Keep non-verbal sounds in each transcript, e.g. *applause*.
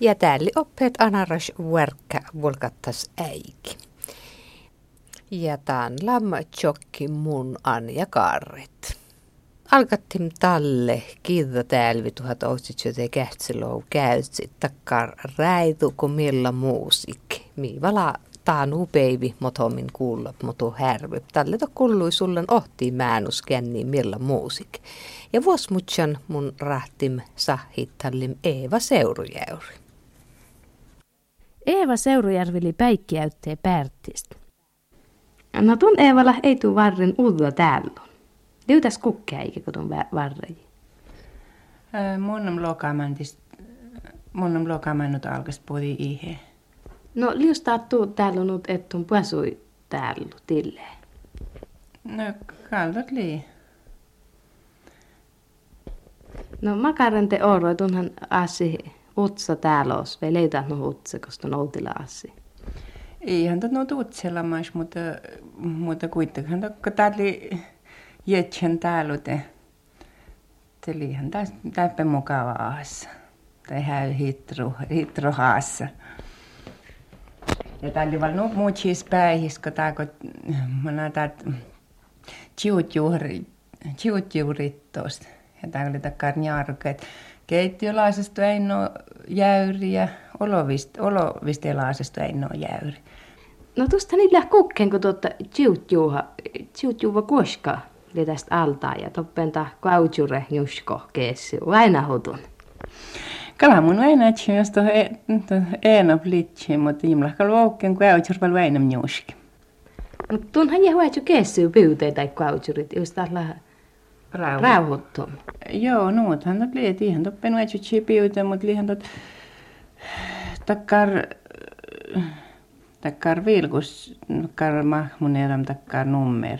Ja täällä oppeet anaras verkka volkattas äiki. Ja tän lamma tjokki mun Anja Karret. Alkattim talle kiitos täällä 1900 kähtsilou käytsi takkar räitu kun milla muusik. Mi vala taanu baby motomin kuulla moto härvy. Tälle to kullui sullen ohti määnus kenni milla muusik. Ja vuosmutsan mun rahtim sahittallim Eeva Seurujäyri. Eeva Seurujärvili päikkiäyttee Pärttistä. No tuon Eevalla ei tuu varren uudella täällä. Liutas kukkea eikä kun tuon varren. Mun on lokaamantist, mun on lokaamannut alkas puhudi ihe. No liustaa tuu täällä nyt ettun pasui täällä tille. No kaldot lii. No makarante oro tunhan assi otsa tälos või leidnud otsa, kas on oldilaasi? ei andnud otsa elamas, muud, muud kuitenkin, kun tämä oli jätsen täälute. Tämä oli ihan täyppä mukavaa asia. Tehdään hitru, hitru haassa. Ja tämä oli vain muut siis päihis, kun tämä, kun mä näytän, että juuri, juuri tuosta. Ja tämä oli takkaan jarket. Keittiölaisesta ei ole jäyri ja olovist, olovistelaisesta ei ole jäyri. No tuosta niillä kukkeen, kun tuota chiutjuuha, chiutjuuva koska tästä altaa ja toppen tahko autjure nusko keessi, aina hutun. Kala mun aina tuohon eena plitsi, mutta imlahka luokkeen, kun autjure aina nuski. Mutta tuonhan jää huetju keessi pyyteitä, kun just tällä rauhoittum. Joo, nuuthan tot liet ihan toppen uetju chipiuta, mutta lihan tot takkar takkar vilkus, takkar mahmuneram takkar nummer.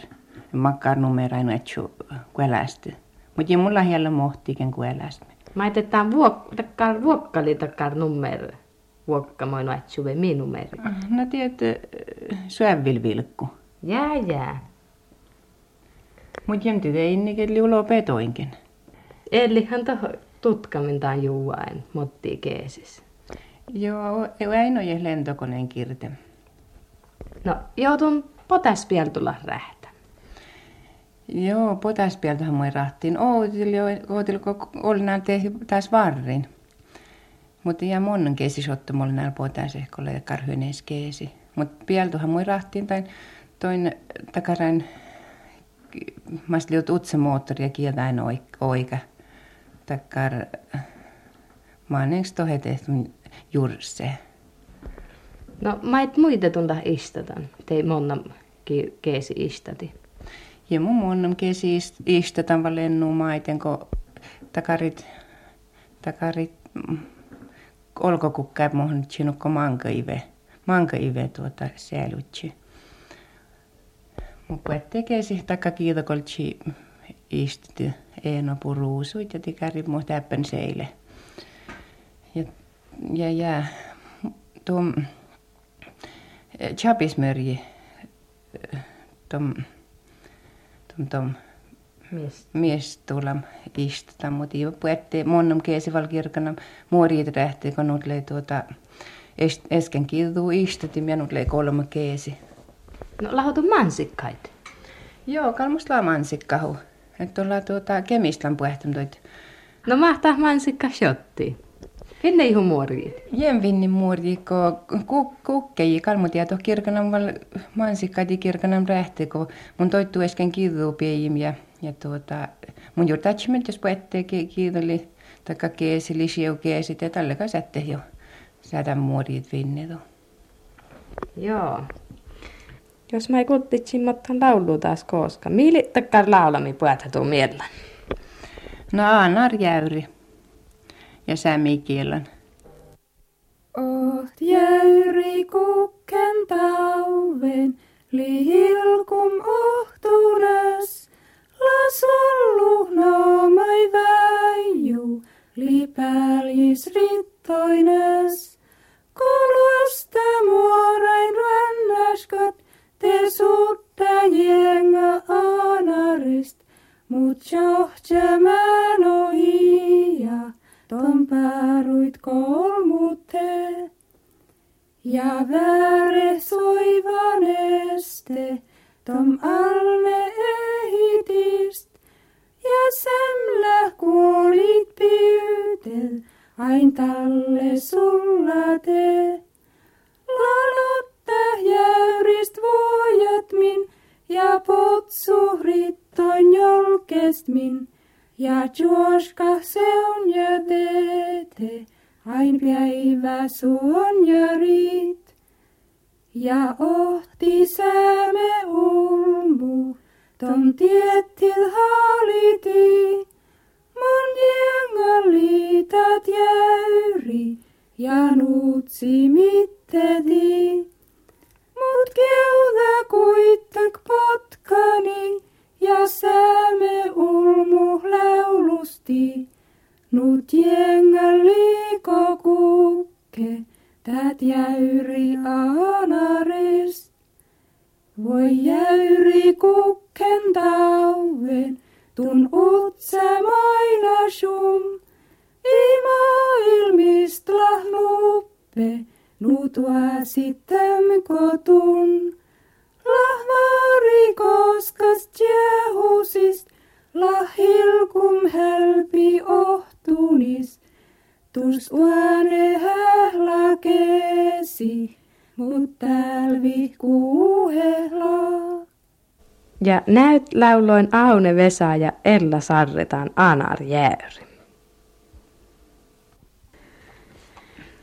Makkar nummer aina etju kuelästy. Mutta ei mulla hiellä mohtiiken kuelästy. Mä ajatellaan vuok, takkar vuokkali takkar nummer. Vuokka moi etju vai mi numeri. No tiedät, syövil vilkku. Jää, jää. Mutta jämti ei innikin liulo petoinkin. Elihan toho tutkamintaan juuain motti keesis. Joo, ei ole lentokoneen kirte. No, joutun potaspieltulla rähtä. Joo, potaspieltuhan moi rahtiin. Oli näin tehty taas varrin. Mutta ja monen keesi sottu mulle näillä potasehkolla ja karhyenees keesi. Mutta pieltuhan moi rahtiin tain toin takarain mä liut utse moottori ja kieltäin oika. Takkar mä oon enks tohe tehty jursse. No mä et muita tunta istatan. Tei monna keesi istati. Ja mun monnam keesi istatan vaan lennu maiten, kun takarit, takarit olkokukkaa muhun sinukko mankaive. Mankaive tuota säälutsi. Mutta tekesi takka kiitokoltsi istuti Eeno puruusuit ja tikäri muu täppän seille. Ja, ja, ja tuo chapismörji, tuom, tuom, tuom, mies, mies tulla istuta, mutta ei puhutte monnum keesival kirkana muoriit rähti, kun nyt lei tuota äsken kiituu istutin ja nyt lei kolme keesi. No lahotu mansikkait. Joo, kalmusta mansikkahu. Että ollaan tuota Kemistlan puhtumtoit. No mahtaa mansikka shotti. Hinne ihu muori. Jem vinni muori, ko kukkei kalmutieto kirkanam val mansikkati kirkanam rähti, ko mun toittu äsken kiituu piejim ja, ja tuota, mun juuri tatsimet, jos puhutte kiidoli, taikka keesili, siu keesit ja tällä kai sätte jo säädän muoriit vinnetu. Joo. Jos mä ei kuttitsin, mutta laulu taas koska. Takkar laulami puhuta tuu miellä. No Aanar Jäyri ja Sämi Kielan. Oht jäyri kukken tauven, lihilkum ain talle sulla te. Lalotta jäyrist vuojat min, ja potsuhrit toin jolkest min, ja juoska se on ja teete, ain päivä suon ja riit. Ja ohti sääme ulmu, tom tiettil haliti, jenga liitat jäyri, ja nuutsi mitteti. Mut keuda kuittak potkani, ja sääme ulmu laulusti. Nut jenga liiko kukke, tät jäyri anaris. Voi jäyri kukken tauven, tun utse maina sum. Ima nuppe, nut sitten kotun. Lahvari koskas jehusist, lahilkum helpi ohtunis. Tus uane hähla kesi, mut tälvi kuuhela. Ja näyt lauloin Aune Vesa ja Ella Sarretaan Anar Jäyri.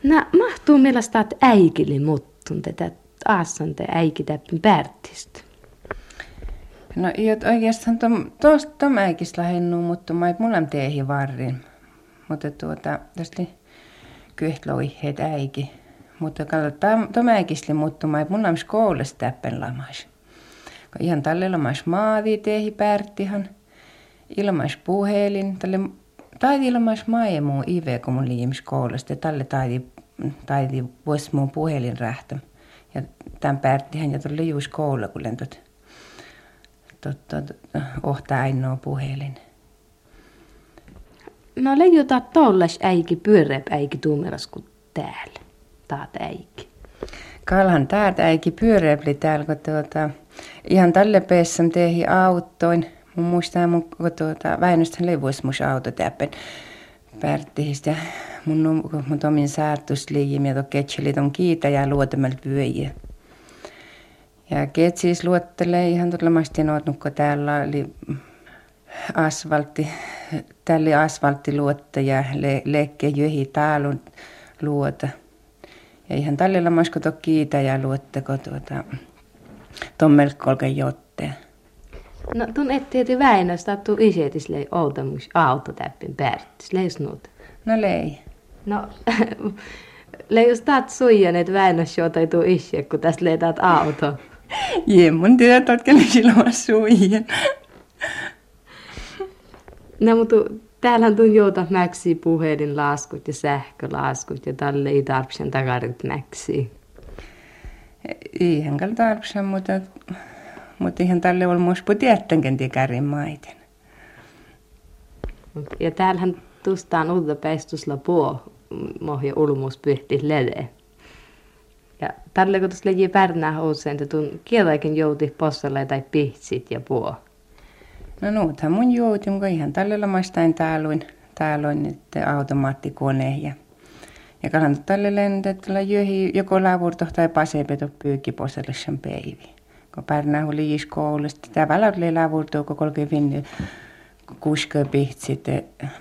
Nä mahtuu että äikili muttun tätä aassan te äikitäppin pärtistä. No iot oikeastaan tom, tosta tom äikis lähennu, mutta mä mulla teehi varrin. Mutta tuota, tästä kyhtloiheet äiki. Mutta katsotaan tom äikisli, mutta mä mulla skoulasta täppen lamais. Ihan tälle lamais maavi teehi pärttihan. Ilmais puhelin, tälle taidi ilmais maemu ive, kun mun liimis koulusta. Tälle taidi, taidi vois mun puhelin rähtö. Ja tämän pärttihän ja tuli juuri koululla, kun lentot totta, ohta ainoa puhelin. No leijuta tollas äiki pyöreä äiki tuumeras kuin täällä. Taat äiki. Kalhan täältä äiki pyöreäpli täällä, kun tuota, ihan tälle peessä tehi autoin. Mun muistaa mun, kun tuota, Väinöstä levuis mun auto täppen pärttihistä. Mun, mun tomin saattusliijim ja to ketseli ton kiitä ja luotamalla pyöjiä. Ja ketsis luottelee ihan tulemasti noitnut, kun täällä oli asfaltti, tälle asfalttiluotta ja le, lekke jöhi taalun luota. Ja ihan tälle lamasko to kiitä ja luotta, kun tuota, ton melkkolken jotteen. No tun etteeti Väinöstä, että tuu isetis lei outomus autotäppin pärttis, leis nuut. No lei. No, *laughs* leis taat suijan, Väinös tai tuu isje, kun tästä leitaat auto. *laughs* Jemmun tiedät, että silloin suijan. No, mutta täällähän tuon jouta mäksi puhelinlaskut ja sähkölaskut ja tälle ei tarvitsen takarit mäksi. Eihän kyllä tarvitsen, mutta, mutta ihan tälle on myös tietenkin tikärin maiten. Ja täällähän tustaan uutta peistusla puo mohja ulmus pyhti lede. Ja tälle kun tuossa leji pärnää usein, että tuon kieltäkin jouti possalle tai pihtsit ja puo. No nuuthan mun jouti, mutta ihan tällä maistain tääluin, tääluin nyt automaattikone ja ja kalan tälle lentettällä jöhi joko lavurto tai pasepeto pyykki possellissan päivi. Kun pärnää oli liiskoulusta, tämä oli lavurto, kun kolke vinni kuska pihtsit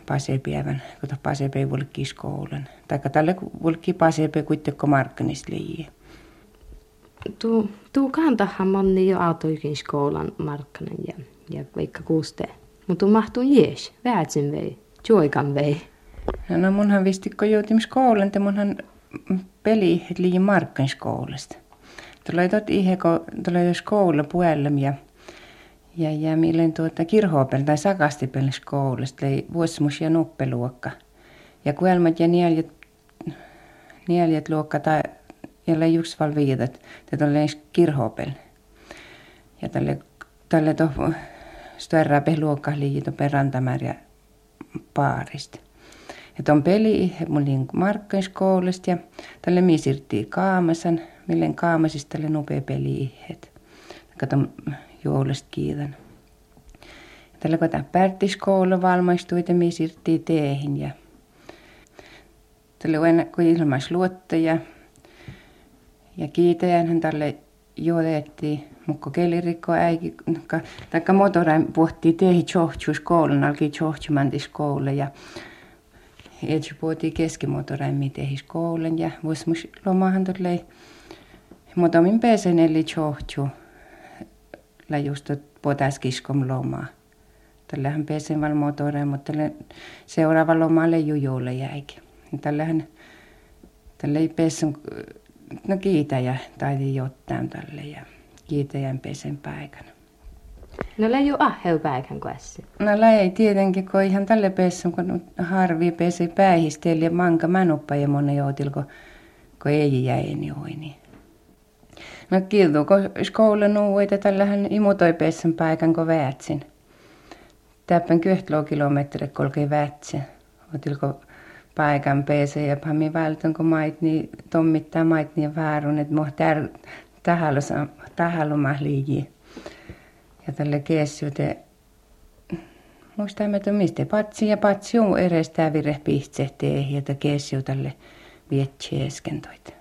pasepäivän, kun pasepä vulkki skoulun. Tai tälle vulkki pasepä kuitenkin markkinista liian. Tuu, tuu kantahan moni jo autoikin skoulan markkanen ja, ja vaikka kuuste. Mutta mahtuu jees, väätsin vei, joikan vei. No, munhan vistikko joutim skoulan, että munhan peli liian markkan skoulasta. Tulee tot ihe, kun tulee skoula puolella ja ja, ja milloin tuota kirhoopel tai sakastipel skoulasta, eli vuosimus ja nuppeluokka. Ja kuelmat ja nieljet, nieljet luokka tai jolle just val viitat, että tulee kirhoopel. Ja tälle, tälle to störra luokka liito perantamär ja paarista. Ja ton peli mun niin markkaiskoulusta ja tälle mi sirtti kaamasan, millen kaamasista tälle nopea peli ihet. Katon joulusta kiitän. Tällä kun tämä pärtiskoulu valmistui, että mi teehin ja tälle kun ilmais luottaja ja kiitäjän hän tälle juotettiin Mukko kelirikko äiki, taikka motorain pohtii tehi johtuus koulun, alki johtumantis koulu ja Etsi puhutiin keskimotorain mitehis koulun ja vuosimus lomahan tulee motomin pesen eli johtu la just potas kiskom lomaa. Tällähän pesen val motorain, mutta seuraava lomalle jujulle jäikin. Tällähän tälle ei pesen, no kiitä ja taidi jotain tälle ja kiitäjän pesen paikan. No läi jo ahheu päikän kanssa. No läi tietenkin, kun ihan tälle pesen, kun harvi pesi päihisteli ja manka manuppa ja monen joutil, kun, kun ei jäi niin niin. No kiltu, kun skoula nuuita tällähän imutoi pesen paikan, kun väätsin. Täppän kyhtloo kilometri, kolkei väätsin. Otilko paikan pese ja pami vältön, kun mait niin tommittaa mait niin väärun, että tär, tahalluma liiji. Ja tälle keessyte muistamme, että mistä patsi ja patsi on erestä vire pihtsehtee ja keessy tälle vietsi eskentoit.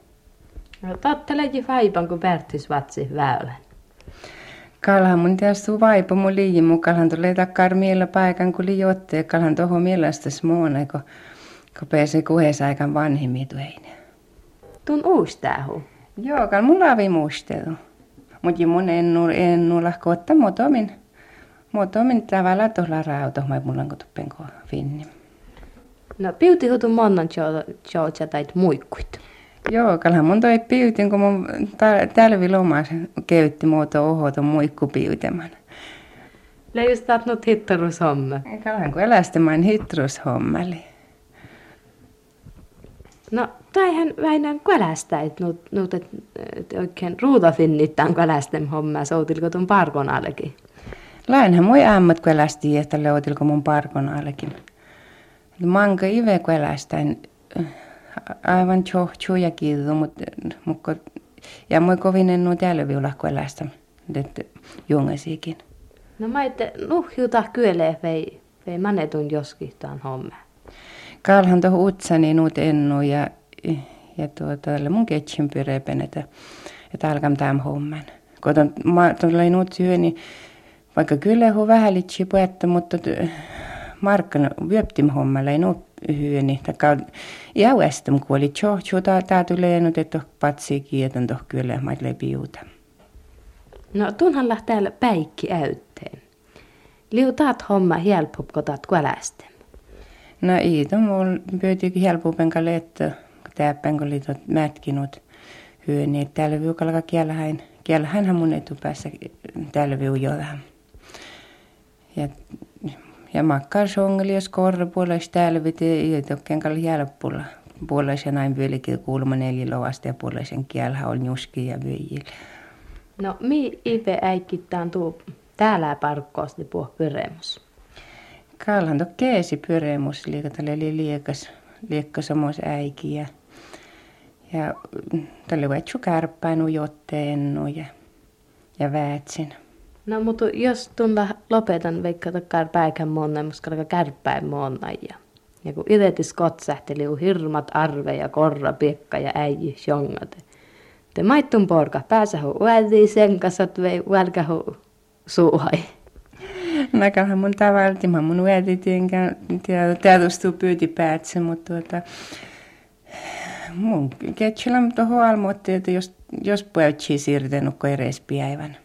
No totteleji vaipan, kun värtys vatsi väylän. Kalhan mun tiedä vaipa mun liiji mun kalhan tulee takkar miellä paikan kun liiotte kalhan toho mielestä smoona kun, kun pääsee kuhes aikan vanhimmin tueinen. Tun uus tähu. Joo, kal mulla avi muistelu. Mutta mun ennu, ennu lahko ottaa motomin. Motomin tavalla tuolla rauta, mä mulla on kutuppen finni. No piuti hutu monnan tjoutsa tai muikkuit. Joo, kalhan mun toi piutin, kun mun tälvi lomas käytti muoto ohoton muikku piuteman. Leijus nyt hittarushomme. Kalhan kun elästämään hittarushommeli. No, täihän väinän kälästä, että nyt et, et oikein ruutafinnittaan kälästen hommaa, soutilko tuon parkon allekin. Läinhän moi ämmät kälästi, että leutilko mun parkon allekin. Manka ive kälästäin aivan tjohtju ja kiitos, mutta mukko, ja moi kovin en nuo täällä viulla kälästä, että jungesikin. No mä ette nuhjuta kyelee vei, vei manetun joskihtaan hommaa. Kalhan tuohon utsani nuut ennu ja, ja tuota, mun ketsin pyrepen, että, että alkam tämän homman. Kun tuolla nuut syö, niin vaikka kyllä hu vähän litsi puetta, mutta markkan vyöptim hommalla ei nuut hyö, niin takaa jäuestam kuoli tjohtju, tää tulee nyt, että patsi kietän toh kyllä, mä piuta. No tunhan lähtee päikki äytteen. Liu taat homma helppo, kun taat kuolästem. No ei, de var pyytikin helpompen kalle, että täppän kun oli mätkinut hyön, niin täällä viukalla kiellähän, kiellähän mun etupäässä täällä viujolla. Ja, ja makkar songeli ja skorre puolella täällä viti, ei tokken kalle helppolla. Puolella näin vieläkin kuulma nelilovasta ja puolella kielhän on juski ja vyijillä. No, mi ipe äikittään tuu täällä parkkoosti puh pyremus? Kalhan to keesi pyremus liika tälle oli liekas, liekka samos äiki ja, ja tälle vetsu kärppäin ujotteen ja, ja väätsin. No mutta jos tunta lopetan vaikka takkar päikän monna, muska kärppäin monna ja ja kun itse kotsähteli hirmat arve ja korra, piekka ja äiji jongat. Te maittun porka pääsä hu sen kanssa, vei välkähu suuhai. Näköhän mun tavallisesti, mä mun uetitynkään tietysti pyyti päätse, mutta tuota, mun ketsulla tuohon almoitti, että jos, jos puhutsi siirtynyt kuin edes päivän.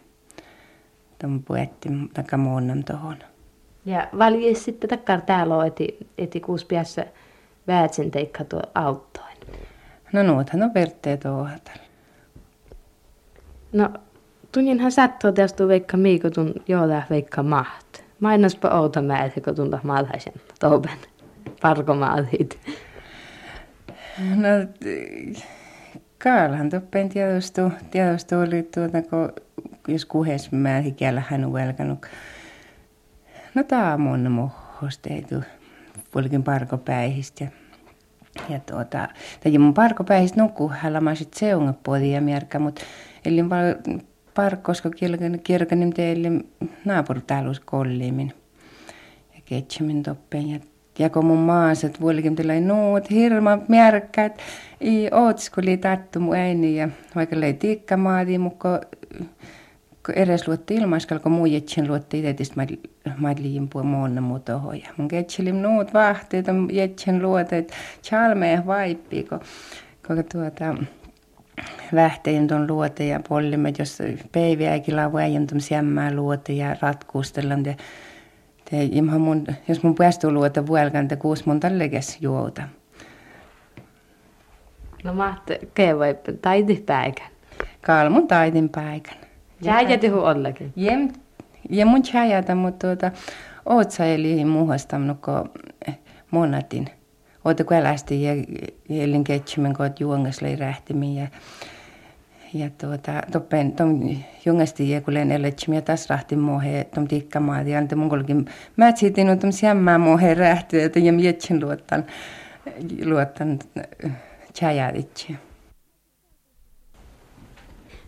Tuon puetti takaa muunnan tuohon. Ja valjis sitten takkar täällä on, eti, eti kuusi päässä väätsen teikka tuo auttoin. No nuuthan on vertteet tuohon. No Tunninhan sattuu tästä veikka miiko tun jooda veikka maht. Mainospa outa määrä, kun tunta malhaisen touben parkomaalit. No, Kaalhan tuppen tiedostu, tiedostu oli tuota, kun jos kuhes määrin kielä hän velkanut. No tää on mun mohhosta, ei tuu puolikin parkopäihistä. Ja tuota, tein mun parkopäihistä nukkuhällä, mä sit seungapuoli ja mierkä, mutta eli vaan parkkosko kirkanim teille naapuritaluus kollimin. Ja ketsämin toppeen ja ja kun mun maaset vuolikin tällä nuut hirma märkät, i ootskuli tattu mun äini ja vaikka lei tikka maati, mutta edes luotti ilmaiskalla, kun muu jetsin luotti mä liin puu muonna muu tohon. Ja mun ketselim nuut vahteet, on jetsin luoteet, chalmeen vaippi, kun, kun tuota, vähtein tuon luote ja pollimme, jos päiviäkin lavu äijän tuon siemmää luote ja ratkuustellaan. Ja te, imha mun, jos mun päästuu luota vuelkan, te kuus mun tallekes juota. No mahti, kevai taiti päikän. Kalmun taitin päikän. Jääjä tehu ollakin. Jem, ja mun chajata, mutta tuota, oot sä eli muuhastamnu, kun monatin. Oota kun älästi ja elin ketsymen, kun oot juongas lei rähtimiin ja ja tuota, toppen, tom jungasti ja kun len eletsimi ja taas rahti mohe, tom tikkamaat ja ante mun kolkin mätsitin, mutta siemmää mohe rähti, että ja mietsin luottan, luottan chajaditsi.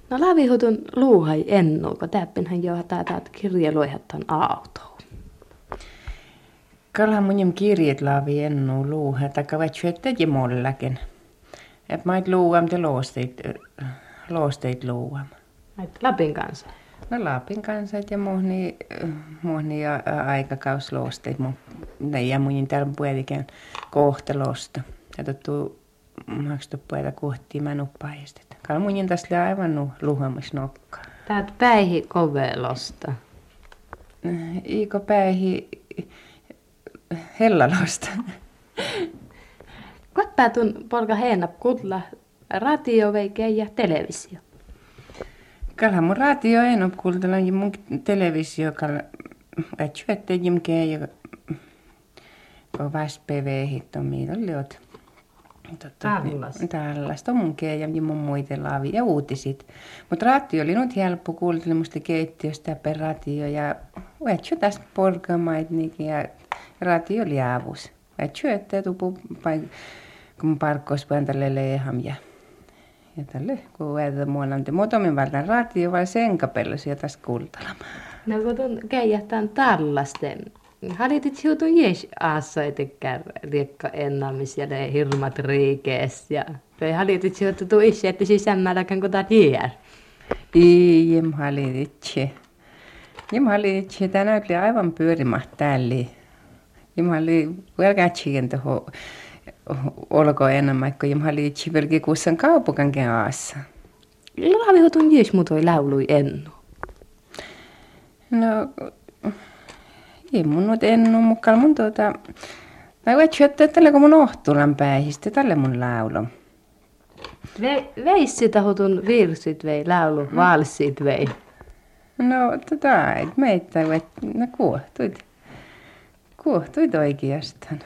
No lävihutun luuhai ennu, kun täppinhän jo tätä kirjeluihattan autoon. Kalhan mun kirjat laavi ennu luuha, taikka vai syöttäjä mollakin. Et mait luuam te loosteit loosteit luuam. Lapin kanssa? No Lapin kanssa ja muhni, muhni ja aikakaus loosteet. Ne ja mun täällä puolikin kohtelosta. Ja tuttu maksettu puolella kohtiin mä nuppaistet. Kala mun tässä aivan nu luhamas nokka. Täät päihi kovelosta. Iiko päihi hellalosta. Kuinka tun polka heinap kutla radio ja televisio? Kala mun radio en ole kuultella ja mun televisio kala ätsyötte jimkeä ja vaspeve hitto mitä liot. Tällaista. Tällaista on keijä ja mun muita laavi ja uutisit. Mutta radio oli nyt helppo kuulla musta keittiöstä per radio ja ätsy tästä polkamait ja radio oli avus. Ätsy että tupu kun parkkos pääntälle leham ja ja tälle kun väitä muolanti. Muutamin valtan radio vai senkapella sieltä tästä kuultalamaan. No kun tuon keijähtään tällaisten. Halitit siutun jees aassa etekään riekka ennamis ja ne hirmat riikees. Ja toi halitit siutu tuu isä, että sisämmälläkään kun taat jää. Ei, jem halititsi. Jem halititsi, tänä oli aivan pyörimät täällä. Jem oli vielä kätsikin tuohon olko enemmän, kun jem halititsi pelki kussan kaupukankin aassa. Laavihotun jees muutoi laului ennu. No, ei mun nyt ennu mukaan mun tuota... Tai voit syöttää tälle kun mun ohtulan päihistä, tälle mun laulu. Ve, veissi tahutun virsit vei, laulu, valssit vei. No, tota, et meitä, no kuohtuit. Kuohtuit oikeastaan.